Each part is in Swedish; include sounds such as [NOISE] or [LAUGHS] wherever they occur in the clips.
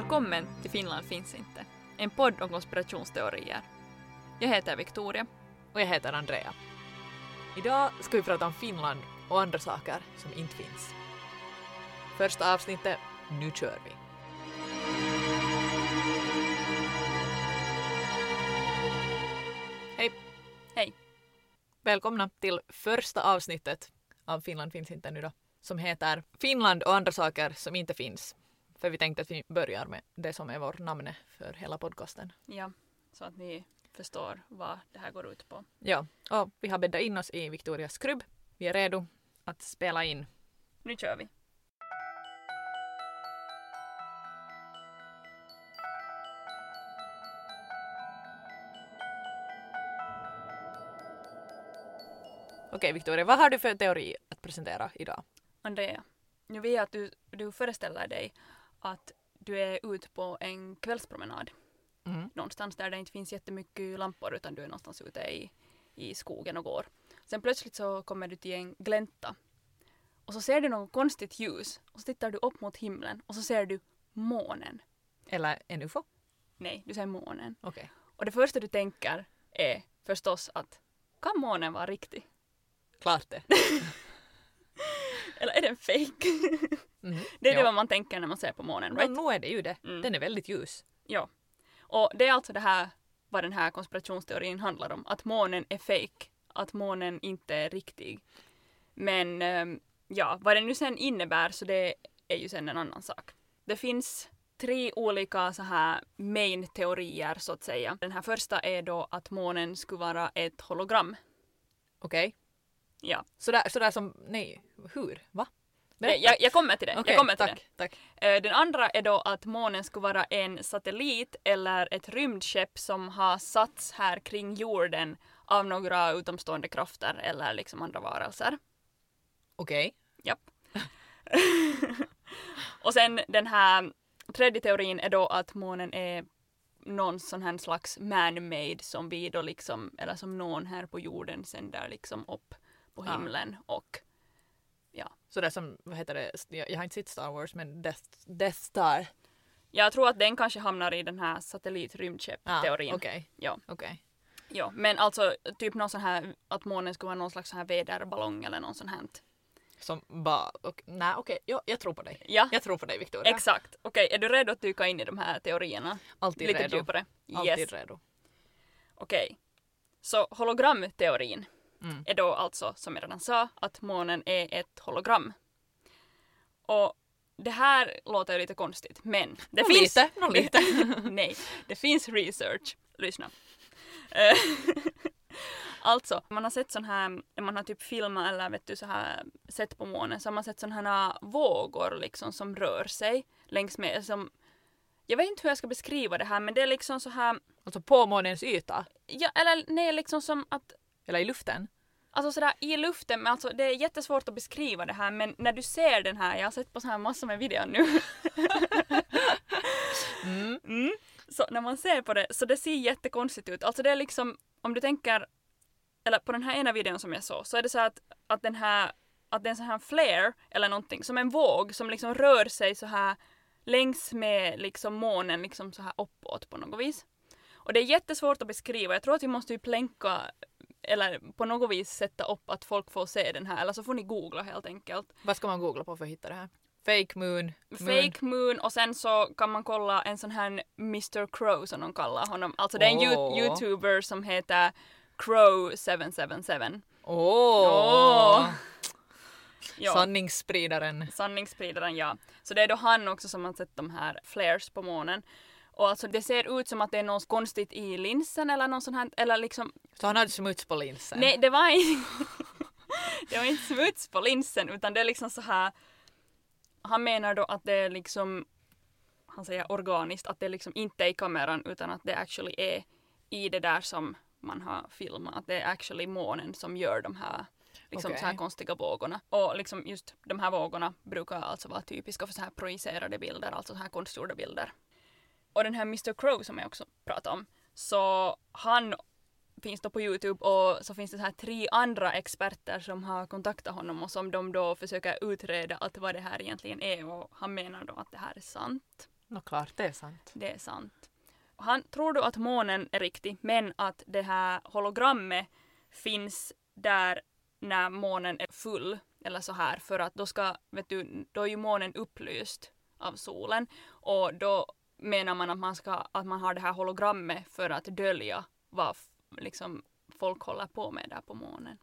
Välkommen till Finland finns inte. En podd om konspirationsteorier. Jag heter Victoria. Och jag heter Andrea. Idag ska vi prata om Finland och andra saker som inte finns. Första avsnittet, nu kör vi! Hej! Hej. Välkomna till första avsnittet av Finland finns inte nu då, som heter Finland och andra saker som inte finns. För vi tänkte att vi börjar med det som är vår namn för hela podcasten. Ja, så att ni förstår vad det här går ut på. Ja, och vi har bäddat in oss i Victorias skrubb. Vi är redo att spela in. Nu kör vi. Okej Victoria, vad har du för teori att presentera idag? Andrea, jag vill att du, du föreställer dig att du är ute på en kvällspromenad. Mm. Någonstans där det inte finns jättemycket lampor utan du är någonstans ute i, i skogen och går. Sen plötsligt så kommer du till en glänta. Och så ser du något konstigt ljus och så tittar du upp mot himlen och så ser du månen. Eller en ufo? Nej, du ser månen. Okej. Och det första du tänker är förstås att kan månen vara riktig? Klart det. [LAUGHS] Eller är den fake? [LAUGHS] Mhm. det är det Ja. vad man tänker när man ser på månen, right? nu är det ju det. Mm. Den är väldigt ljus. Ja. Och det är alltså det här vad den här konspirationsteorin handlar om. Att månen är fake. Att månen inte är riktig. Men ehm, ja, vad det nu sen innebär så det är ju sen en annan sak. Det finns tre olika så här main teorier så att säga. Den här första är då att månen skulle vara ett hologram. Okej. Ja, Sådär, sådär som, nej, hur? Va? jag, jag, jag kommer till det. Okej, jag kommer till tack, tack. det. Eh, Den andra är då att månen skulle vara en satellit eller ett rymdskepp som har satts här kring jorden av några utomstående krafter eller liksom andra varelser. Okej. Japp. [LAUGHS] Och sen den här tredje teorin är då att månen är någon sån här slags man-made som vi då liksom, eller som någon här på jorden sänder liksom upp Ah. himlen och ja. Sådär som, vad heter det, jag, jag har inte sett Star Wars men Death, Death Star. Jag tror att den kanske hamnar i den här satellit-rymdskepp-teorin. Ah, Okej, Ja. okej. Ja, men alltså typ någon sån här att månen skulle vara någon slags sån här väderballong eller någon sån här. Som bara, ok, nej okej, jo, jag tror på dig. Ja, Jag tror på dig Victoria. exakt. Okej, är du redo att dyka in i de här teorierna? Alltid Lite redo. djupare? Alltid Yes. redo. Okej. Så hologramteorin Mm. är då alltså, som jag redan sa, att månen är ett hologram. Och det här låter lite konstigt, men det finns... lite, nå lite. [LAUGHS] Nej, det finns research. Lyssna. Eh, [LAUGHS] alltså, man har sett sån här, när man har typ filmat eller vet du så här sett på månen så har man sett såna här vågor liksom som rör sig längs med, som jag vet inte hur jag ska beskriva det här men det är liksom så här, Alltså på månens yta. ja eller nej liksom som att Eller i luften. Alltså sådär i luften, men alltså det är jättesvårt att beskriva det här men när du ser den här, jag har sett på så här massor med videor nu. [LAUGHS] Mm. Mm. Så när man ser på det, så det ser jättekonstigt ut. Alltså det är liksom, om du tänker, eller på den här ena videon som jag såg, så är det så att, att den här, att det är en sån här flare eller någonting, som en våg som liksom rör sig så här längs med liksom månen liksom så här uppåt på något vis. Och det är jättesvårt att beskriva, jag tror att vi måste ju länka eller på något vis sätta upp att folk får se den här, eller så får ni googla helt enkelt. Vad ska man googla på för att hitta det här? Fake moon. moon. Fake Moon och sen så kan man kolla en sån här Mr Crow som de kallar honom. Alltså det är en you- youtuber som heter Crow777. Åh! Åh. Ja, Sanningsspridaren. sanningsspridaren ja. Så det är då han också som har sett de här flares på månen. Och alltså det ser ut som att det är något konstigt i linsen eller någon sån här, eller liksom, Så han hade smuts på linsen. nej det var inte, det var inte smuts på linsen utan det är liksom så här, han menar då att det är liksom, han säger organiskt, att det liksom inte är i kameran utan att det actually är i det där som man har filmat, att det är actually månen som gör de här liksom Okej. så här konstiga vågorna. Och liksom just de här vågorna brukar alltså vara typiska för så här projicerade bilder, alltså så här konstgjorda bilder. Och den här Mr Crow som jag också pratade om, så han finns då på Youtube och så finns det så här tre andra experter som har kontaktat honom och som de då försöker utreda att vad det här egentligen är och han menar då att det här är sant. Nå klart, det är sant. Det är sant. Han tror då att månen är riktig, men att det här hologrammet finns där när månen är full, eller så här, för att då ska, vet du, då är ju månen upplyst av solen och då menar man att man ska, att man har det här hologrammet för att dölja vad liksom folk håller på med där på månen.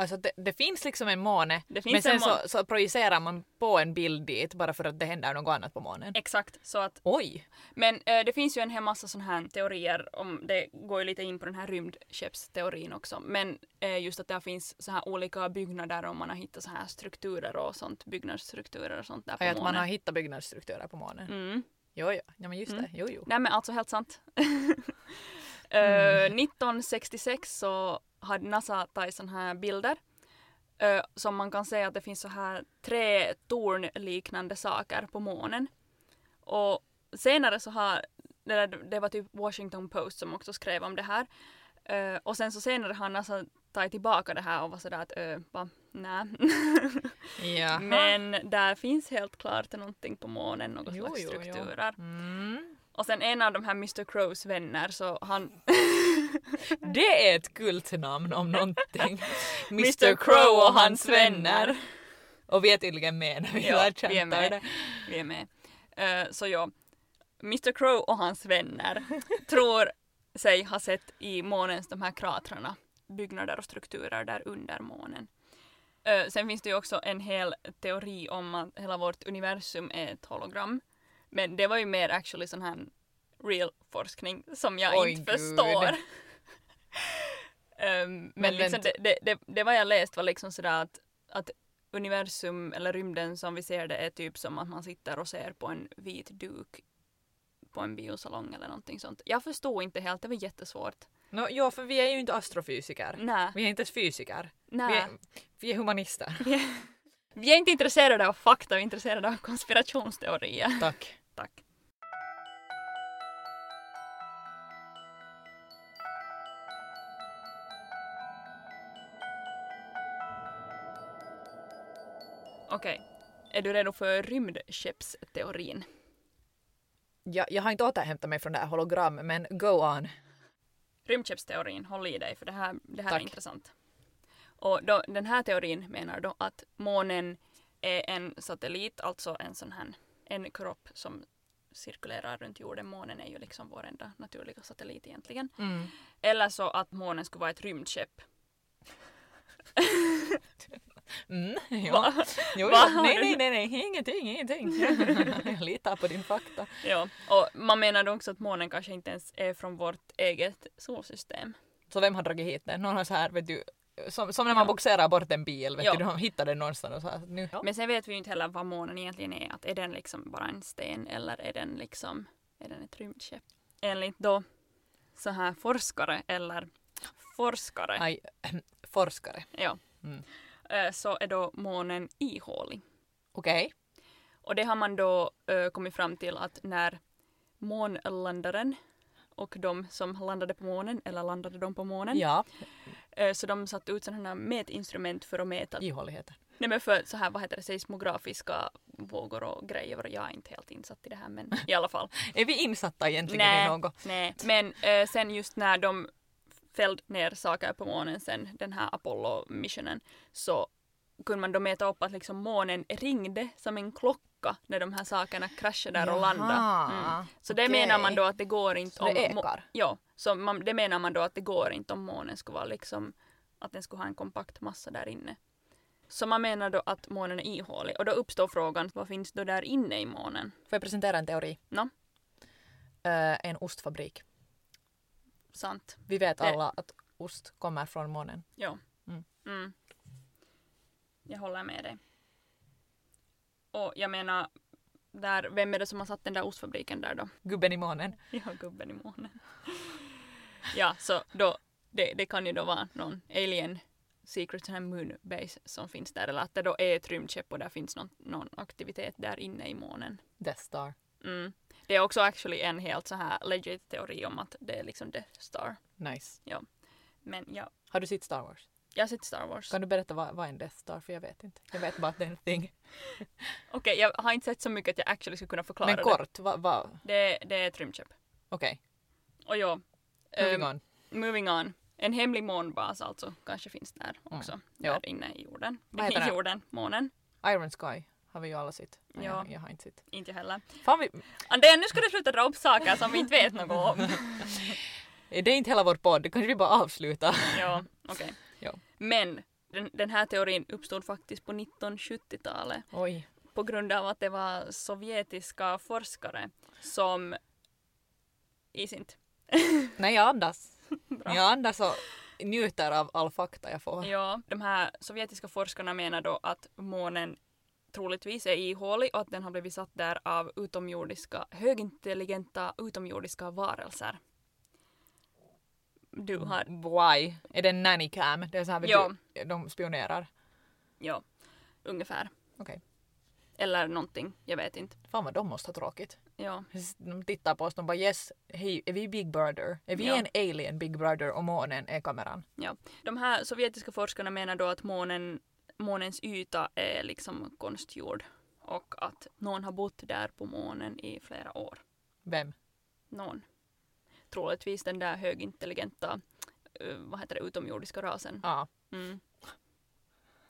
Alltså det, det finns liksom en måne, men sen en måne. så, så projicerar man på en bild dit bara för att det händer något annat på månen. Exakt, så att Oj! Men eh, det finns ju en hel massa sådana här teorier om, det går ju lite in på den här rymdskeppsteorin också, men eh, just att det finns så här olika byggnader och man har hittat så här strukturer och sånt, byggnadsstrukturer och sånt där på Aj, att man månen. har hittat byggnadsstrukturer på månen. Mm. Jo, jo. Ja, men just Mm. det. Jo, jo. Nej men alltså helt sant. [LAUGHS] Eh, Mm. 1966 så hade NASA tagit sådana här bilder som man kan se att det finns så här tre tornliknande saker på månen. Och senare så har, det, var typ Washington Post som också skrev om det här. Och sen så senare har NASA tagit tillbaka det här och var sådär att uh, va. [LAUGHS] Jaha. Men där finns helt klart någonting på månen, några Jo, slags jo, jo. strukturer. Mm. Och sen en av de här Mr Crows vänner så han [LAUGHS] [LAUGHS] Det är ett kultnamn om någonting. [LAUGHS] Mr Crow och hans vänner. Och vi är tydligen med när vi Ja, lär vi är med. det. Vi är med. Eh, så ja, Mr Crow och hans vänner tror sig ha sett i månens de här kratrarna byggnader och strukturer där under månen. Eh, sen finns det ju också en hel teori om att hela vårt universum är ett hologram. Men det var ju mer actually sån här real forskning som jag Oj, inte förstår. [LAUGHS] Ehm, men Men liksom det, det, det, det var jag läst var liksom sådär att, att universum eller rymden som vi ser det är typ som att man sitter och ser på en vit duk på en biosalong eller någonting sånt. Jag förstod inte helt, det var jättesvårt. No, jo, för vi är ju inte astrofysiker. Nej, Vi är inte ens fysiker. Vi nej. är, vi är humanister. [LAUGHS] Vi är inte intresserade av fakta, vi är intresserade av konspirationsteorier. Tack. Tack. Okej, är du redo för rymdskeppsteorin? Jag, jag har inte återhämtat mig från det här hologram, men go on. Rymdskeppsteorin, håll i dig för det här, det här är intressant. Och då, den här teorin menar då att månen är en satellit, alltså en sån här en kropp som cirkulerar runt jorden. Månen är ju liksom vår enda naturliga satellit egentligen. Mm. Eller så att månen skulle vara ett rymdskepp. [LAUGHS] Mm, [LAUGHS] jo. Va? Jo, Va? jo. Nej, nej, nej, nej, ingenting, ingenting. [LAUGHS] jag litar på din fakta. Ja, och man menar då också att månen kanske inte ens är från vårt eget solsystem. Så vem har dragit hit den? Någon har så här, vet du, som, som när man Ja. boxerar bort en bil, vet Ja. du, de hittar den någonstans och så här, nu. Men sen vet vi ju inte heller vad månen egentligen är. Att är den liksom bara en sten eller är den liksom är den ett rymdskepp? Enligt då så här forskare eller forskare Aj, [CLEARS THROAT] forskare. ja, Mm. Eh, så är då månen ihålig. Okej. Och det har man då eh, kommit fram till att när månlandaren och de som landade på månen, eller landade de på månen, Ja, eh, så de satte ut sådana här mätinstrument för att mäta ihåligheten. Nej men för så här, vad heter det, seismografiska vågor och grejer jag är inte helt insatt i det här men i alla fall. [LAUGHS] Är vi insatta egentligen Nej. i något? Nej, men eh, sen just när de fällde ner saker på månen sen, den här Apollo-missionen, så kunde man då mäta upp att liksom månen ringde som en klocka när de här sakerna kraschade där och landade. Mm. Så det okej. menar man då att det går inte Så det om... ekar? Ja, så man, det menar man då att det går inte om månen skulle vara liksom att den skulle ha en kompakt massa där inne. Så man menar då att månen är ihålig och då uppstår frågan vad finns då där inne i månen? Får jag presentera en teori? Nå? Eh, en ostfabrik. Sant. Vi vet Det- alla att ost kommer från månen. Ja. Mm. Mm. Jag håller med dig. Och jag menar, där, vem är det som har satt den där ostfabriken där då? Gubben i månen. [LAUGHS] Ja, gubben i månen. [LAUGHS] ja, så då, det, det kan ju då vara någon alien secret sån här moonbase som finns där. Eller att det då är ett rymdskepp och där finns någon, någon aktivitet där inne i månen. Death Star. Mm. Det är också actually en helt så här legit teori om att det är liksom Death Star. Nice. Men ja, Har du sett Star Wars? Jag har sett Star Wars. Kan du berätta vad, vad är en Death Star? För jag vet inte. Jag vet bara att det är en thing. [LAUGHS] Okej, jag har inte sett så mycket att jag actually skulle kunna förklara Men det. kort, vad... Va, Det, det är ett rymdskepp. Okej, Och ja. moving ehm, on. moving on. En hemlig månbas alltså kanske finns där också. Ja. Där inne i jorden. Vad heter [LAUGHS] I jorden, månen. Iron Sky har vi ju alla. Men Ja. Jag, jag har inte sett. Inte jag heller. Fan, vi, Andrea, nu ska du sluta dra upp saker som vi inte vet något om. [LAUGHS] det är inte hela vår podd, kanske vi bara avslutar. ja, okej. [LAUGHS] Ja. Men den, den här teorin uppstod faktiskt på 1970-talet Oj. på grund av att det var sovjetiska forskare som... Is inte. [LAUGHS] Nej, jag andas. Bra. Jag andas och njuter av all fakta jag får. Ja, de här sovjetiska forskarna menar då att månen troligtvis är ihålig och att den har blivit satt där av utomjordiska, högintelligenta utomjordiska varelser. Du har, Why? Är det en nanny cam? Det är så här, vet Ja. du, de spionerar. ja, ungefär. Okej. Eller någonting, jag vet inte. Fan vad de måste ha tråkigt. Ja, De tittar på oss och bara yes, hej, är vi Big Brother? Är vi Ja. en alien Big Brother och månen är kameran? ja. De här sovjetiska forskarna menar då att månen, månens yta är liksom konstgjord och att någon har bott där på månen i flera år. Vem? någon. Troligtvis den där högintelligenta, eh, vad heter det, utomjordiska rasen. Ja. Mm.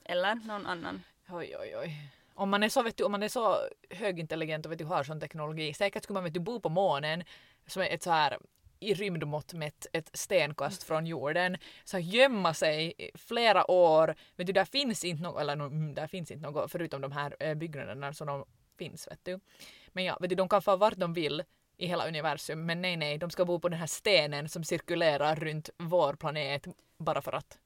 Eller någon annan. Oj, oj, oj. Om man är så, vet du, om man är så högintelligent och vet du, har sån teknologi, säkert skulle man vet du, bo på månen som är ett så här i rymdmått mätt ett stenkast från jorden, så gömma sig flera år. Vet du, där finns inte något, eller mm, där finns inte något förutom de här eh, byggnaderna som de finns, vet du. Men ja, vet du, de kan få vart de vill i hela universum, men nej, nej, de ska bo på den här stenen som cirkulerar runt vår planet bara för att.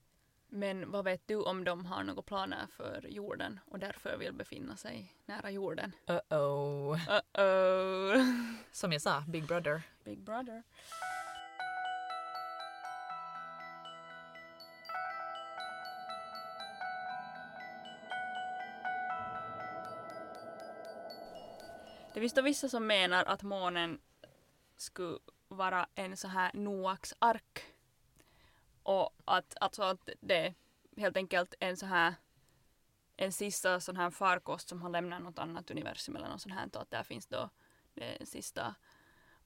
Men vad vet du om de har några planer för jorden och därför vill befinna sig nära jorden? Uh-oh. Uh-oh. Som jag sa, Big Brother. Big brother. Det finns då vissa som menar att månen skulle vara en så här Noaks ark. Och att, alltså att det är helt enkelt en så här en sista sån här farkost som har lämnat något annat universum eller något sånt här. Att där finns då den sista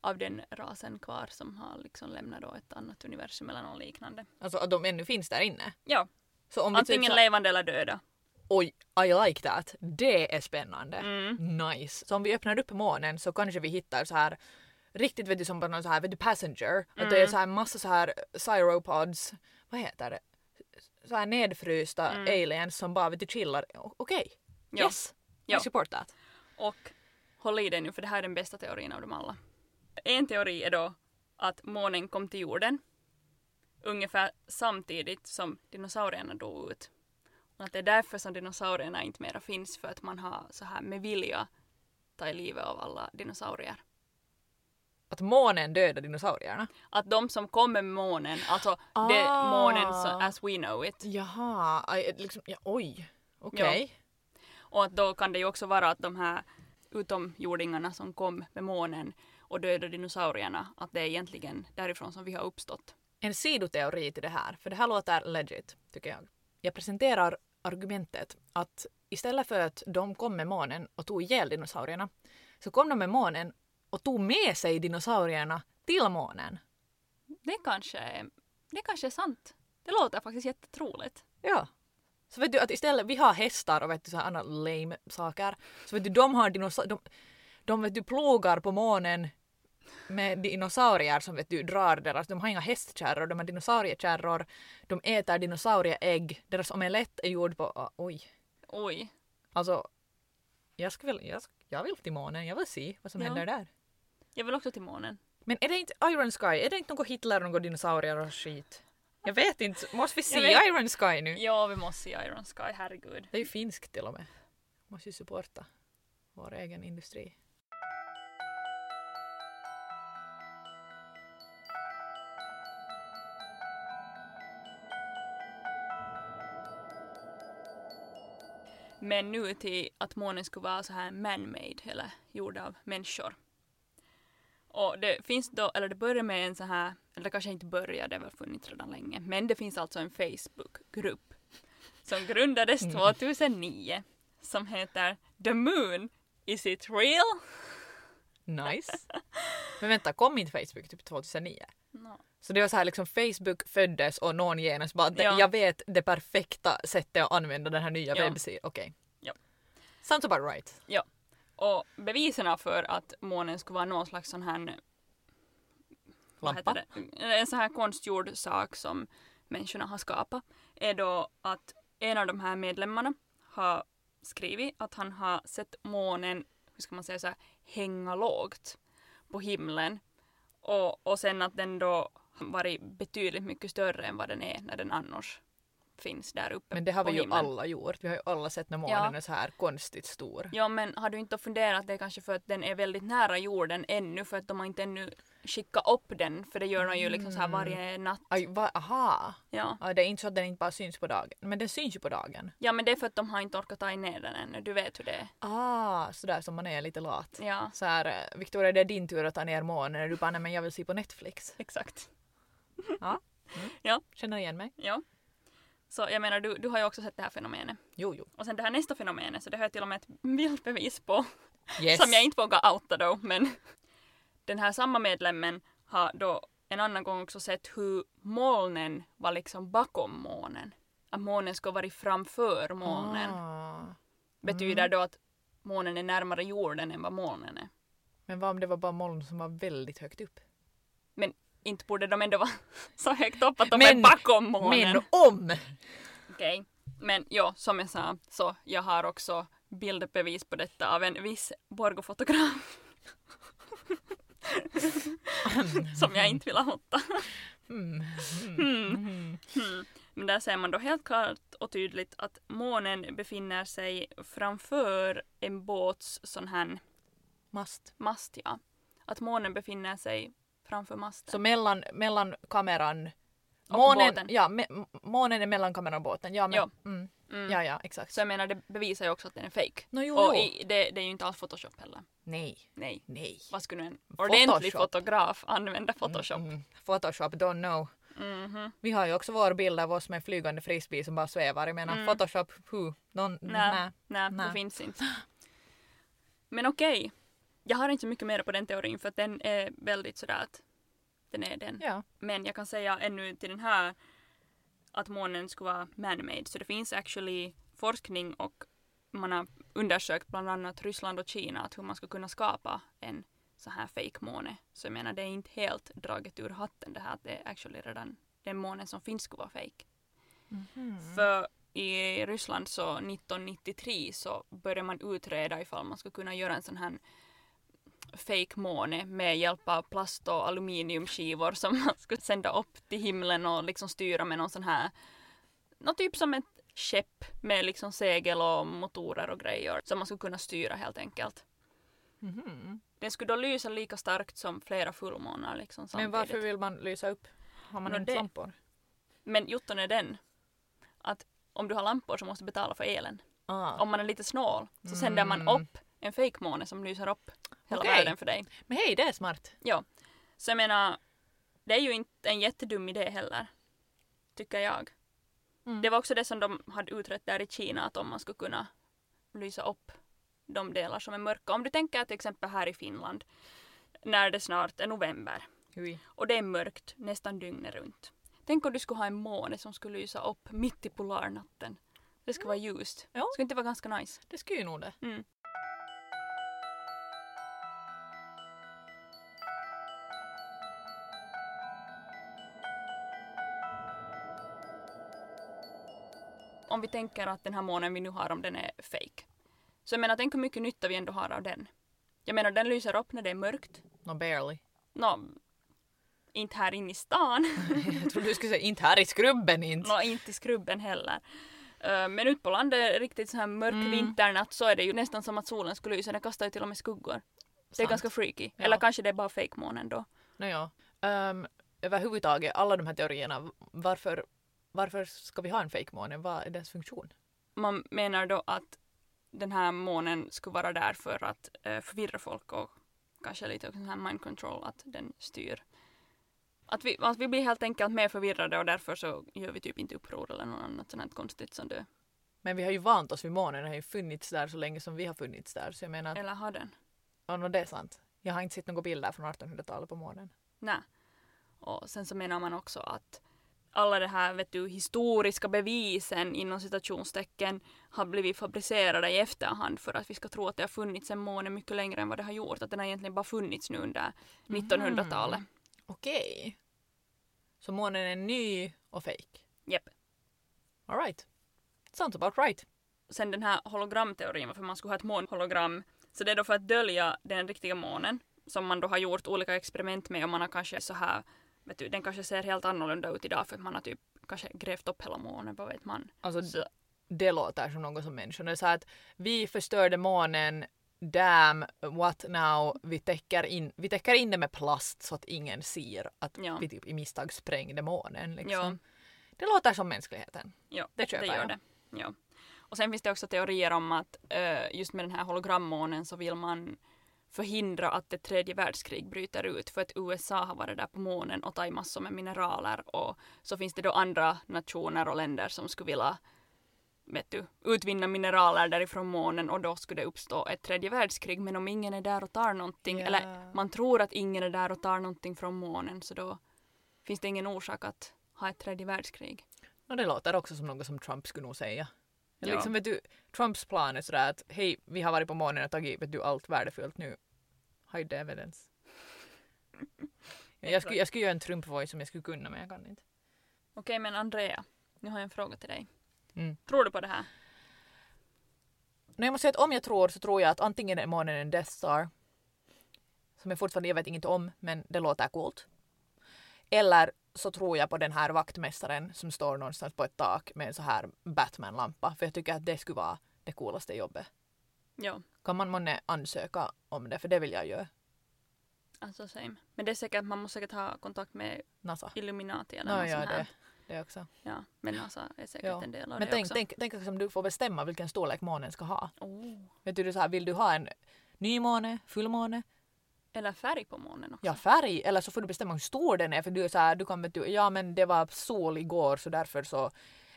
av den rasen kvar som har liksom lämnat då ett annat universum eller något liknande. Alltså att de ännu finns där inne. Ja, Så om vi typ antingen så- levande eller döda. Oj, I like that. Det är spännande. Mm. Nice. Så om vi öppnar upp månen så kanske vi hittar så här riktigt vet du som på någon så här vet du passenger. Att det är Mm. så här massa så här cyropods. Vad heter det? Så här nedfrysta Mm. aliens som bara vet du chillar. Okej. Ja. Yes. Ja. I support that. Och håll i dig nu för det här är den bästa teorin av dem alla. En teori är då att månen kom till jorden ungefär samtidigt som dinosaurierna dog ut. Och att det är därför som dinosaurierna inte mera finns för att man har så här med vilja tagit livet av alla dinosaurier. Att månen dödar dinosaurierna. Att de som kommer med månen, alltså det Ah. månen så, as we know it. Jaha, I, liksom, ja, oj. Okej. Och att då kan det ju också vara att de här utomjordingarna som kom med månen och dödade dinosaurierna, att det är egentligen därifrån som vi har uppstått. En sidoteori till det här, för det här låter legit, tycker jag. Jag presenterar argumentet att istället för att de kom med månen och tog ihjäl dinosaurierna, så kom de med månen och tog med sig dinosaurierna till månen. Det kanske är, det kanske är sant. Det låter faktiskt jättetroligt. Ja. Så vet du att istället, vi har hästar och vet du så här andra lame saker. Så vet du, de har dinosaurier, de, de vet du plogar på månen med dinosaurier som vet du drar deras, de har inga hästkärror, de har dinosauriekärror. De äter dinosaurieägg, deras omelett är gjord på, ah, oj. Oj. Alltså, jag, skulle, vilja- jag, jag vill till månen, jag vill se vad som Ja. händer där. Jag vill också till månen. Men är det inte Iron Sky, är det inte något Hitler och något dinosaurier och skit? Jag vet inte, måste vi se vet. Iron Sky nu? Ja, vi måste se Iron Sky, herregud. Det är ju finskt till och med. Måste ju supporta vår egen industri. Men nu till att månen skulle vara så här man-made, eller gjord av människor. Och det finns då, eller det börjar med en så här, eller det kanske inte börjar, det har väl funnits redan länge, men det finns alltså en Facebookgrupp som grundades Mm. 2009 som heter The Moon Is It Real? Nice. [LAUGHS] Men vänta, kom inte Facebook typ 2009? No. Så det var så här liksom Facebook föddes och någon genast bara Ja. jag vet det perfekta sättet att använda den här nya Ja. webbsidan. Okej. Ja. Sounds about right. Och bevisen för att månen skulle vara någon slags sån här vad Lampa. heter det? En sån här konstgjord sak som människorna har skapat är då att en av de här medlemmarna har skrivit att han har sett månen, hur ska man säga så här, hänga lågt på himlen och, och sen att den då varit betydligt mycket större än vad den är när den annars finns där uppe Men det har vi ju himlen. alla gjort. Vi har ju alla sett när månen Ja. är så här konstigt stor. Ja men har du inte funderat det är kanske för att den är väldigt nära jorden ännu för att de har inte ännu skickat upp den för det gör de ju liksom så här varje natt. Aj, va, aha. Ja. Ja, det är inte så att den inte bara syns på dagen. Men den syns ju på dagen. ja men det är för att de har inte orkat ta ner den ännu, du vet hur det är. Ah, sådär som man är lite lat. Ja, Så här, eh, Victoria det är din tur att ta ner månen. och Du bara, nej men jag vill se på Netflix. [LAUGHS] exakt. Känner igen mig? Ja. Så jag menar du, du har ju också sett det här fenomenet. Jo, jo. Och sen det här nästa fenomenet, så det har jag till och med ett bildbevis på. Yes. Som jag inte vågar outa då, men den här samma medlemmen har då en annan gång också sett hur molnen var liksom bakom månen. Att månen ska vara framför molnen. Ah. Betyder då att månen är närmare jorden än vad molnen är. Men vad om det var bara moln som var väldigt högt upp? Inte borde de ändå vara [LAUGHS] så högt upp att de Men- är bakom månen. Men om! Okej. Men ja, som jag sa, så jag har också bildbevis på detta av en viss Borgå-fotograf. [LAUGHS] som jag inte vill outa. Mm. Hmm. Mm. Hmm. Men där ser man då helt klart och tydligt att månen befinner sig framför en båts sån här Mast. mast, ja. Att månen befinner sig framför masten. Så mellan, mellan kameran... Och Månen, båten. ja, me, månen är mellan kameran och båten. Ja, men. Mm, Mm. ja, ja, exakt. Så jag menar, det bevisar ju också att den är fake. No, jo, Och i, det, det är ju inte alls Photoshop heller. Nej, Nej. nej. Vad skulle en Photoshop. ordentlig fotograf använda Photoshop? Mm, mm. Photoshop, don't know. Mhm. Vi har ju också vår bild av oss med flygande frisbee som bara svävar. Jag menar Mm. Photoshop, who? Nej. det finns inte. Men okej. Jag har inte så mycket mer på den teorin för att den är väldigt sådär att den är den. Ja. Men jag kan säga ännu till den här att månen skulle vara man-made. Så det finns actually forskning och man har undersökt bland annat Ryssland och Kina att hur man ska kunna skapa en så här fake måne. Så jag menar det är inte helt draget ur hatten det här att det är actually redan den månen som finns skulle vara fake. Mhm. För i Ryssland så 1993 så började man utreda ifall man skulle kunna göra en sån här fake måne med hjälp av plast och aluminiumskivor som man skulle sända upp till himlen och liksom styra med någon sån här, något typ som ett skepp med liksom segel och motorer och grejer som man skulle kunna styra helt enkelt. Mhm. Den skulle då lysa lika starkt som flera fullmånar liksom Men samtidigt. varför vill man lysa upp? Har man Nå, inte det- lampor? Men jotton är den att om du har lampor så måste du betala för elen. Ah. om man är lite snål så sänder man Mm. upp en fejkmåne som lyser upp hela Okej. världen för dig. Men hej, det är smart. Ja. Så jag menar, det är ju inte en jättedum idé heller. Tycker jag. Mm. Det var också det som de hade utrett där i Kina, att om man skulle kunna lysa upp de delar som är mörka. Om du tänker till exempel här i Finland, när det snart är november Ui. och det är mörkt nästan dygnet runt. Tänk om du skulle ha en måne som skulle lysa upp mitt i polarnatten. Det skulle vara ljust. Ja. Skulle inte vara ganska nice? Det skulle ju nog det. Mm. Om vi tänker att den här månen vi nu har, om den är fake. Så jag menar, tänk hur mycket nytta vi ändå har av den. Jag menar, den lyser upp när det är mörkt. No barely. Nå, inte här inne i stan. [LAUGHS] Jag trodde du skulle säga inte här i skrubben inte. Nå, inte i skrubben heller. Uh, men ut på landet, riktigt så här mörk Mm. vinternatt, så är det ju nästan som att solen skulle lysa. Den kastar ju till och med skuggor. Det är Sant. ganska freaky. Ja. Eller kanske det är bara fake-månen då. Nåja. Um, överhuvudtaget, alla de här teorierna, varför, varför ska vi ha en fejkmåne? Vad är dess funktion? Man menar då att den här månen skulle vara där för att eh, förvirra folk och kanske lite också här mind control, att den styr. Att vi, att vi blir helt enkelt mer förvirrade och därför så gör vi typ inte uppror eller något annat sånt här konstigt som det. Men vi har ju vant oss vid månen, den har ju funnits där så länge som vi har funnits där. Så jag menar, att, Eller har den? ja, no, det är sant. Jag har inte sett några bilder från 1800-talet på månen. Nej. Och sen så menar man också att alla de här vet du, historiska bevisen inom citationstecken har blivit fabricerade i efterhand för att vi ska tro att det har funnits en måne mycket längre än vad det har gjort. Att den har egentligen bara funnits nu under 1900-talet. Okej. Så månen är ny och fake. Japp. Alright. Sounds about right. Sen den här hologramteorin, varför man skulle ha ett månhologram. Så det är då för att dölja den riktiga månen som man då har gjort olika experiment med och man har kanske så här, vet du, den kanske ser helt annorlunda ut idag för att man har typ kanske grävt upp hela månen, vad vet man. Alltså, Så, det låter som något som människorna sa att vi förstörde månen, damn, what now, vi täcker in, vi täcker in det med plast så att ingen ser att Ja. vi typ i misstag sprängde månen. Liksom. Ja. Det låter som mänskligheten. ja, Det köper det gör jag. det. Ja. Och sen finns det också teorier om att eh, just med den här hologrammånen så vill man förhindra att ett tredje världskrig bryter ut för att USA har varit där på månen och tagit massor med mineraler och så finns det då andra nationer och länder som skulle vilja vet du, utvinna mineraler därifrån månen och då skulle det uppstå ett tredje världskrig men om ingen är där och tar någonting Ja. eller man tror att ingen är där och tar någonting från månen så då finns det ingen orsak att ha ett tredje världskrig. Och det låter också som något som Trump skulle nog säga. Ja. Liksom, vet du, Trumps plan är sådär att hej, vi har varit på månen och tagit vet du, allt värdefullt nu. Hide the evidence. jag, skulle, jag skulle göra en Trump-voice som jag skulle kunna men jag kan inte. Okej men Andrea, nu har jag en fråga till dig. Mm. Tror du på det här? Nej, jag måste säga att om jag tror så tror jag att antingen är månen en Death Star. Som jag fortfarande jag vet inget om men det låter coolt. Eller så tror jag på den här vaktmästaren som står någonstans på ett tak med en så här Batman-lampa. För jag tycker att det skulle vara det coolaste jobbet. Ja, Kan man månne ansöka om det? För det vill jag göra. alltså same. Men det är säkert, man måste säkert ha kontakt med NASA. Illuminati eller Ja, något ja, sånt här. det, det också. Ja, men NASA är säkert Ja. en del av Men det tänk, också. tänk, tänk om du får bestämma vilken storlek månen ska ha. Oh. Vet du, så här, vill du ha en ny måne, fullmåne, Eller färg på månen också. ja färg eller så får du bestämma hur stor den är för du är så här, du kan vet du, ja men det var sol igår så därför så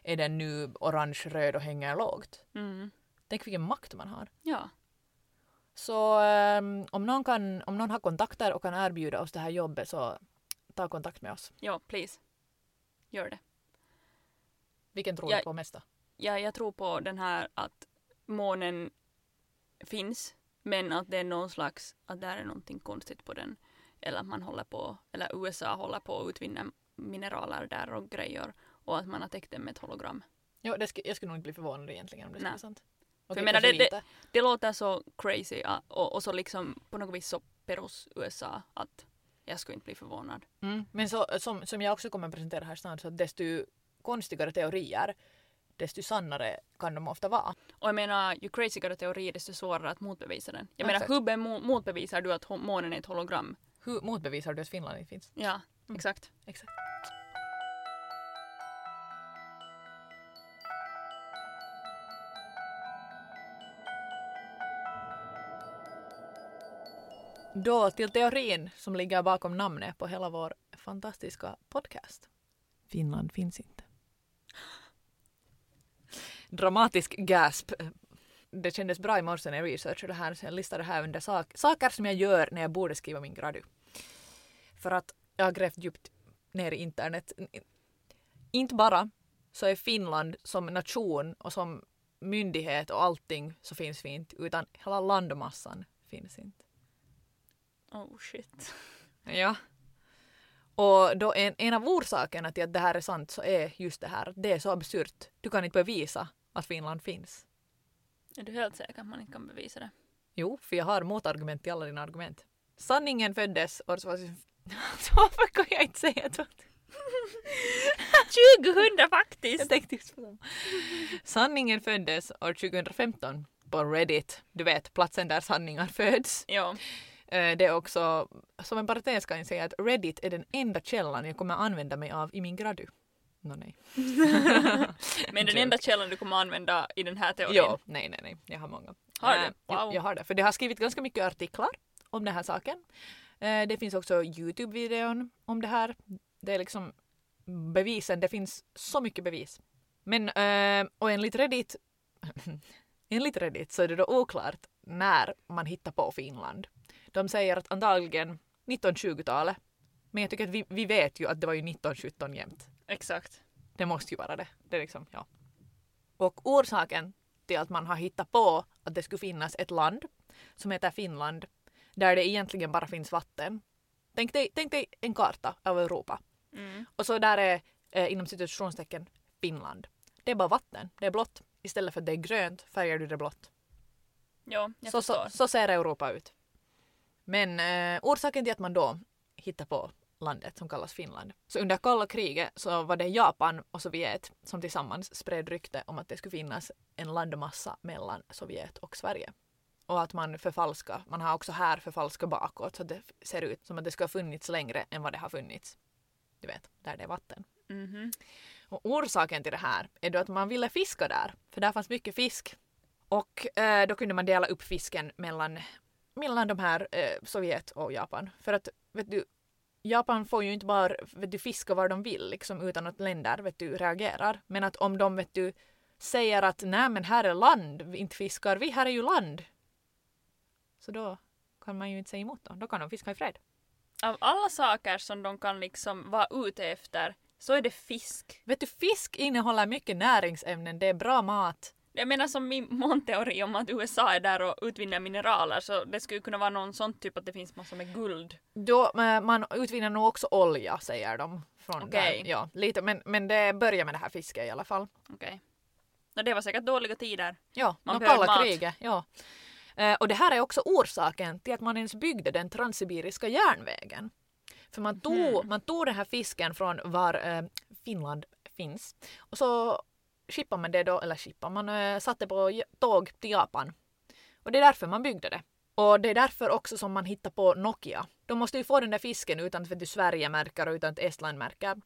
är den nu orange, röd och hänger lågt. Mm. Tänk vilken makt man har. Ja. Så ehm, om, någon kan, om någon har kontakter och kan erbjuda oss det här jobbet så ta kontakt med oss. ja, please. Gör det. Vilken tror Ja. du på mest då? Ja, jag tror på den här att månen finns men att det är någon slags, att det är någonting konstigt på den. Eller att man håller på, eller USA håller på att utvinna mineraler där och grejer och att man har täckt det med ett hologram. Jo, det sk- jag skulle nog inte bli förvånad egentligen om det skulle vara sant. Okej, menar, det- det-. Det låter så crazy ja, och, och så liksom på något vis så perus USA att jag skulle inte bli förvånad. Mm. Men så, som, som jag också kommer att presentera här snart så desto konstigare teorier desto sannare kan de ofta vara. Och jag menar, ju crazygare teori desto svårare att motbevisa den. Jag menar, hur be- motbevisar du att månen är ett hologram? Hur motbevisar du att Finland inte finns? Ja, Mm. exakt. Exakt. Då till teorin som ligger bakom namnet på hela vår fantastiska podcast. Finland finns inte. Dramatisk gasp. Det kändes bra i morse när jag researchade det här så jag listade här under sak, saker som jag gör när jag borde skriva min gradu. För att jag har grävt djupt ner i internet. Inte bara så är Finland som nation och som myndighet och allting så finns vi inte utan hela landmassan finns inte. Oh shit. Ja. Och då en, en av orsakerna till att det här är sant så är just det här att det är så absurt. Du kan inte bevisa att Finland finns. Är du helt säker att man inte kan bevisa det? Jo, för jag har motargument till alla dina argument. Sanningen föddes år 2000... Så varför [LAUGHS] kan jag inte säga det? 2000 [LAUGHS] faktiskt! Jag tänkte just på det. Sanningen föddes år 2015 på Reddit. Du vet, platsen där sanningar föds. Ja. Eh, Det är också, som en parentes kan jag säga att Reddit är den enda källan jag kommer använda mig av i min gradu. Nå nej. [LAUGHS] Men den enda källan du kommer använda i den här teorin. Jo, nej, nej, nej. Jag har många. Har Eh, du? jag- Wow. Jag har det. För det har skrivit ganska mycket artiklar om den här saken. Eh, det finns också Youtube-videon om det här. Det är liksom bevisen, det finns så mycket bevis. Men eh, och enligt Reddit, [LAUGHS] enligt Reddit så är det då oklart när man hittar på Finland. De säger att antagligen 1920-talet. Men jag tycker att vi, vi vet ju att det var ju 1917 jämt. Exakt. Det måste ju vara det. det är liksom, ja. Och orsaken till att man har hittat på att det skulle finnas ett land som heter Finland där det egentligen bara finns vatten. Tänk dig, tänk dig en karta av Europa Mm. och så där är eh, inom citationstecken Finland. Det är bara vatten, det är blått. Istället för att det är grönt färgar du det blått. Ja, jag Så, så, förstår. så ser Europa ut. Men eh, orsaken till att man då hittar på landet som kallas Finland. Så under kalla kriget så var det Japan och Sovjet som tillsammans spred rykte om att det skulle finnas en landmassa mellan Sovjet och Sverige. Och att man förfalskar, man har också här förfalskat bakåt så att det ser ut som att det ska ha funnits längre än vad det har funnits. Du vet, där det är vatten. Mhm. Och orsaken till det här är då att man ville fiska där, för där fanns mycket fisk. Och eh, då kunde man dela upp fisken mellan, mellan de här eh, Sovjet och Japan. För att, vet du, Japan får ju inte bara vet du, fiska var de vill liksom, utan att länder vet du, reagerar. Men att om de vet du, säger att nej men här är land, inte fiskar vi, här är ju land. Så då kan man ju inte säga emot dem, då kan de fiska i fred. Av alla saker som de kan liksom vara ute efter så är det fisk. Vet du, fisk innehåller mycket näringsämnen, det är bra mat. Jag menar som min [LAUGHS] månteori om att USA är där och utvinner mineraler så det skulle kunna vara någon sån typ att det finns massor med guld. Då, eh, man utvinner nog också olja säger de. Från Okej. där. Ja, lite, men, men det börjar med det här fisket i alla fall. Okej. Och det var säkert dåliga tider. Ja, Man behöver kalla mat. kriget. Ja. Eh, och det här är också orsaken till att man ens byggde den transsibiriska järnvägen. För man tog, Mhm. man tog den här fisken från var eh, Finland finns och så skippar man det då, eller skippar man eh, satte på tåg till Japan. Och det är därför man byggde det. Och det är därför också som man hittar på Nokia. De måste ju få den där fisken utan att Sverige-märkar och utan att Estland-märkar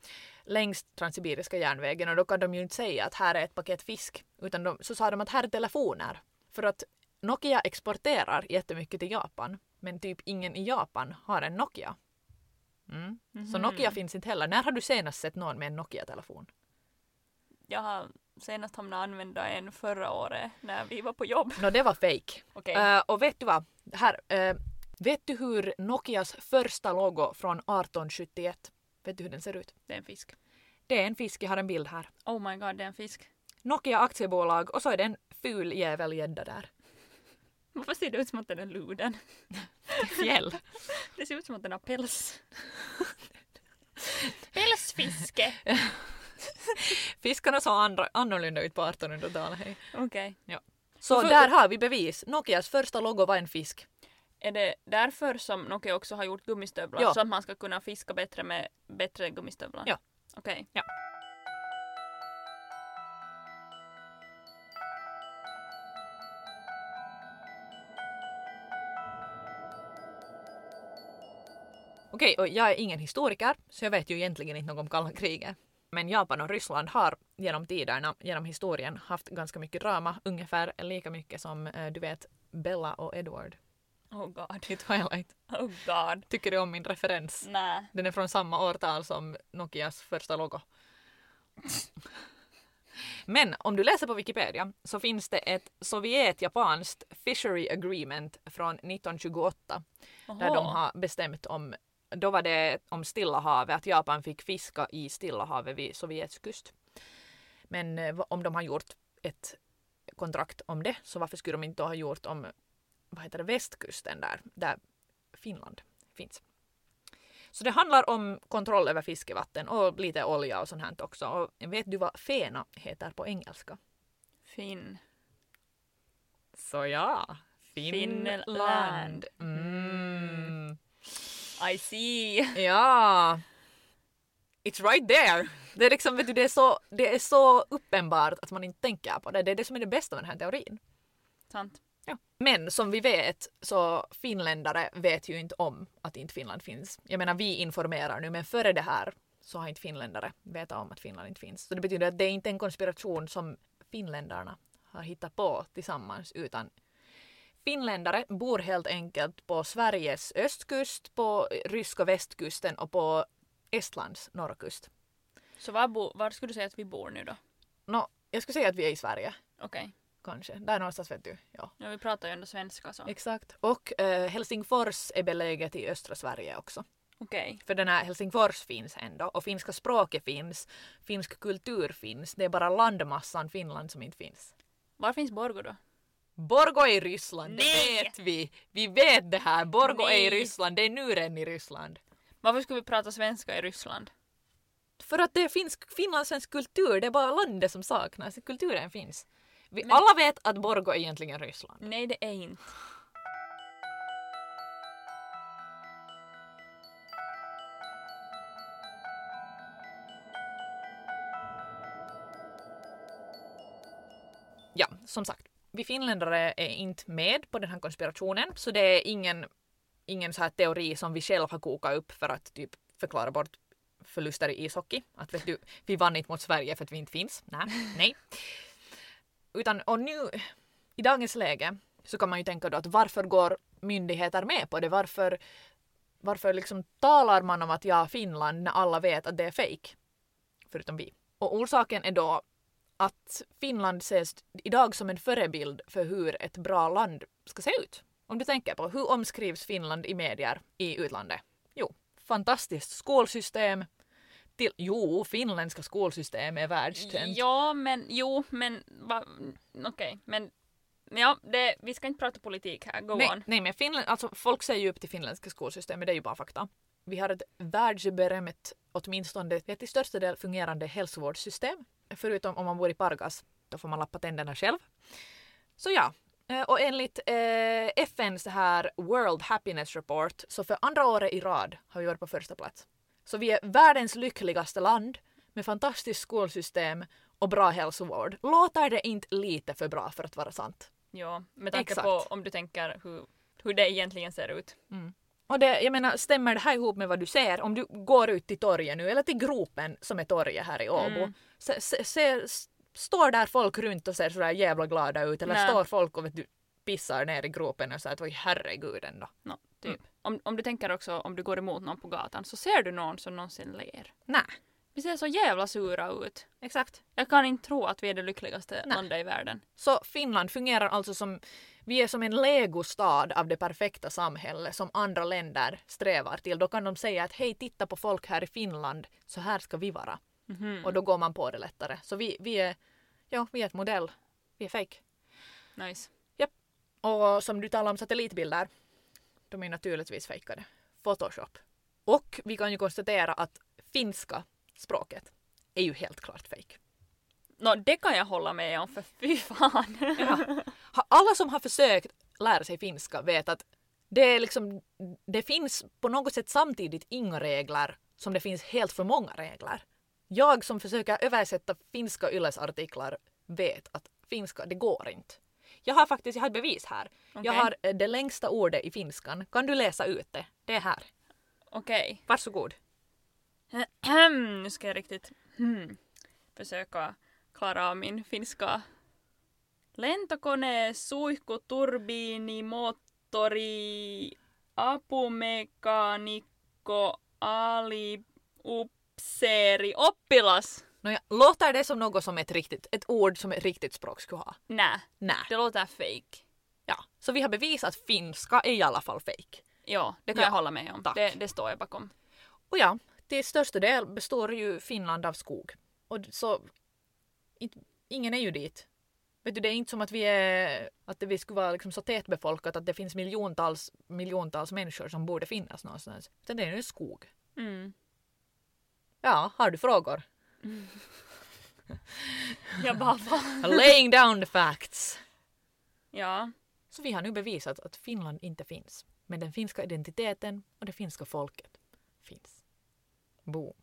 längs Transsibiriska järnvägen och då kan de ju inte säga att här är ett paket fisk utan de, så sa de att här är telefoner. För att Nokia exporterar jättemycket till Japan men typ ingen i Japan har en Nokia. Mm. Så Mhm. Nokia finns inte heller. När har du senast sett någon med en Nokia-telefon? Jag har senast hamnat använda en förra året när vi var på jobb. Nå, det var fake. Okej. Eh, och vet du vad? Här, eh, vet du hur Nokias första logo från 1871, vet du hur den ser ut? Det är en fisk. Det är en fisk, jag har en bild här. Oh my god, det är en fisk. Nokia aktiebolag och så är det en ful jävelgädda där. Varför ser det ut som att den är luden? [LAUGHS] Fjäll. Det ser ut som att den har päls. [LAUGHS] Pälsfiske! [LAUGHS] [LAUGHS] Fiskarna såg andra, annorlunda ut på 1800-talet. Hej. Okej. Så För- där har vi bevis. Nokias första logo var en fisk. Är det därför som Nokia också har gjort gummistövlar? Ja. Så att man ska kunna fiska bättre med bättre gummistövlar? Ja. Okej. Ja. Okej, och jag är ingen historiker så jag vet ju egentligen inte något om kalla kriget. Men Japan och Ryssland har genom tiderna, genom historien, haft ganska mycket drama. Ungefär lika mycket som eh, du vet Bella och Edward Oh god. i Twilight. Oh god. Tycker du om min referens? Nä. Den är från samma årtal som Nokias första logo. Men om du läser på Wikipedia så finns det ett Sovjet-japanskt fishery agreement från 1928 där de har bestämt om, då var det om Stilla havet, att Japan fick fiska i Stilla havet vid Sovjets kust. Men eh, om de har gjort ett kontrakt om det så varför skulle de inte ha gjort om vad heter det, västkusten där, där Finland finns. Så det handlar om kontroll över fiskevatten och lite olja och sånt här också. Och vet du vad fena heter på engelska? Finn. Så ja, Finland. Finland. Mm. I see. Ja. It's right there. Det är, liksom, vet du, det, är så, det är så uppenbart att man inte tänker på det. Det är det som är det bästa med den här teorin. Sant. Ja. Men som vi vet så finländare vet ju inte om att inte Finland finns. Jag menar vi informerar nu men före det här så har inte finländare vetat om att Finland inte finns. Så det betyder att det är inte en konspiration som finländarna har hittat på tillsammans utan finländare bor helt enkelt på Sveriges östkust, på ryska västkusten och på Estlands norra kust. Så var, bo, var skulle du säga att vi bor nu då? Nå, jag skulle säga att vi är i Sverige, Okej. kanske. Där någonstans vet du. Ja. Ja, vi pratar ju ändå svenska så. Exakt. Och eh, Helsingfors är beläget i östra Sverige också. Okej. För den här Helsingfors finns ändå och finska språket finns, finsk kultur finns. Det är bara landmassan Finland som inte finns. Var finns Borgå då? Borgå är i Ryssland, det Nej! vet vi. Vi vet det här. Borgå är i Nej. Ryssland, det är nuren i Ryssland. Varför skulle vi prata svenska i Ryssland? För att det finsk, finlandssvensk kultur, det är bara landet som saknas. Kulturen finns. Vi Men- alla vet att Borgå är egentligen Ryssland. Nej, det är inte. Ja, som sagt. Vi finländare är inte med på den här konspirationen så det är ingen, ingen så här teori som vi själva har kokat upp för att typ förklara bort förluster i ishockey. Att vet du, vi vann inte mot Sverige för att vi inte finns. Nej, nej. [LAUGHS] Utan och nu i dagens läge så kan man ju tänka då att varför går myndigheter med på det? Varför, varför liksom talar man om att ja, Finland när alla vet att det är fake? Förutom vi. Och orsaken är då att Finland ses idag som en förebild för hur ett bra land ska se ut. Om du tänker på hur omskrivs Finland i medier i utlandet? Jo, fantastiskt skolsystem. Till, jo, finländska skolsystem är världskänt. Ja, men jo, men okej, men ja, det, vi ska inte prata politik här. Go nej, on. nej, men Finland, alltså, folk ser ju upp till finländska skolsystemet, det är ju bara fakta. Vi har ett världsberömt, åtminstone till största del fungerande hälsovårdssystem. Förutom om man bor i Pargas, då får man lappa tänderna själv. Så ja, eh, och enligt eh, FNs här World Happiness Report så för andra året i rad har vi varit på första plats. Så vi är världens lyckligaste land med fantastiskt skolsystem och bra hälsovård. Låter det inte lite för bra för att vara sant? Ja, med tanke Exakt. på om du tänker hur, hur det egentligen ser ut. Och det, jag menar, stämmer det här ihop med vad du ser? Om du går ut till torget nu, eller till gropen som är torget här i Åbo. Mm. Se, se, se, s- står där folk runt och ser sådär jävla glada ut? Eller Nej. står folk och vet du, pissar ner i gropen och säger att oj herregud ändå. No, typ. Mm. Om, om du tänker också om du går emot någon på gatan så ser du någon som någonsin ler. Nej, Vi ser så jävla sura ut. exakt. Jag kan inte tro att vi är det lyckligaste Nej. landet i världen. Så Finland fungerar alltså som, vi är som en legostad av det perfekta samhälle som andra länder strävar till. Då kan de säga att hej titta på folk här i Finland, så här ska vi vara. Mhm. Och då går man på det lättare. Så vi, vi är, ja vi är ett modell. Vi är fake. Nice. Och som du talar om satellitbilder, de är naturligtvis fejkade. Photoshop. Och vi kan ju konstatera att finska språket är ju helt klart fake. Nå, det kan jag hålla med om för fy fan. Ha- Alla som har försökt lära sig finska vet att det, är liksom, det finns på något sätt samtidigt inga regler som det finns helt för många regler. Jag som försöker översätta finska yllesartiklar vet att finska, det går inte. Jag har faktiskt jag har ett bevis här. Jag Okej. har eh, det längsta ordet i finskan. Kan du läsa ut det? Det är här. Okej. Varsågod. [CLEARS THROAT] nu ska jag riktigt hmm, försöka klara av min finska. Lentokone, suihku, turbiini, moottori, apumekaanikko, ali, upseeri, oppilas. Nåja, låter det som något som ett, riktigt, ett ord som ett riktigt språk skulle ha? Nä, Nej. det låter fake. Ja, så vi har bevisat att finska är i alla fall fake. Ja, det kan Ja, jag hålla med om. tack. Det, det står jag bakom. Och ja, till största del består ju Finland av skog. Och så inte, ingen är ju dit. Vet du, det är inte som att vi är att vi skulle vara liksom så tätbefolkat att det finns miljontals, miljontals människor som borde finnas någonstans. Utan det är ju skog. Mm. Ja, har du frågor? [LAUGHS] Jag bara? Laying down the facts. Ja. Så vi har nu bevisat att Finland inte finns. Men den finska identiteten och det finska folket finns. Boom.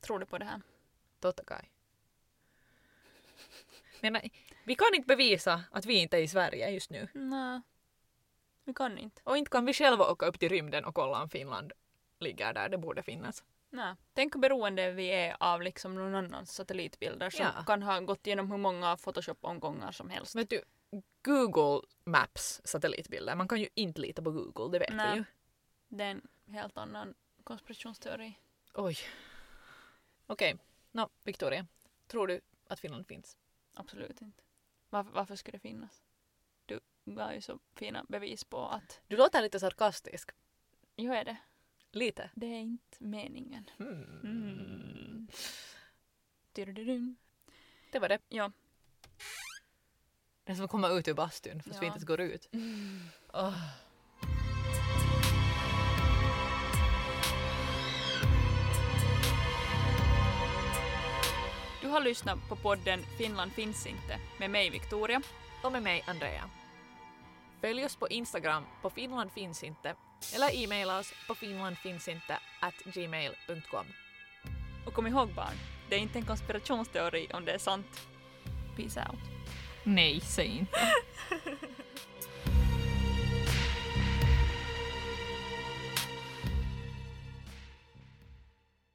Tror du på det här? Totta kai. Men nej, vi kan inte bevisa att vi inte är i Sverige just nu. Nej. Vi kan inte. Och inte kan vi själva åka upp till rymden och kolla om Finland ligger där det borde finnas. Nej. Tänk hur beroende vi är av liksom någon annans satellitbilder som Ja. kan ha gått igenom hur många Photoshop-omgångar som helst. Vet du, Google Maps satellitbilder. Man kan ju inte lita på Google, det vet Nej. vi ju. Det är en helt annan konspirationsteori. Oj. Okej, nå Victoria. Tror du att Finland finns? Absolut inte. Varför, varför skulle det finnas? Du gav ju så fina bevis på att Du låter lite sarkastisk. jo är det. Lite. Det är inte meningen. Hmm. Mm. Det var det. Ja. Det är som att komma ut ur bastun fast vi Ja. inte går ut. Åh. Du har lyssnat på podden Finland finns inte med mig Victoria. Och med mig Andrea. Följ oss på Instagram på Finland finns inte eller e-maila oss på finlandfinsinte at gmail.com. Och kom ihåg barn, det är inte en konspirationsteori om det är sant. Peace out. Nej, säg inte. [LAUGHS]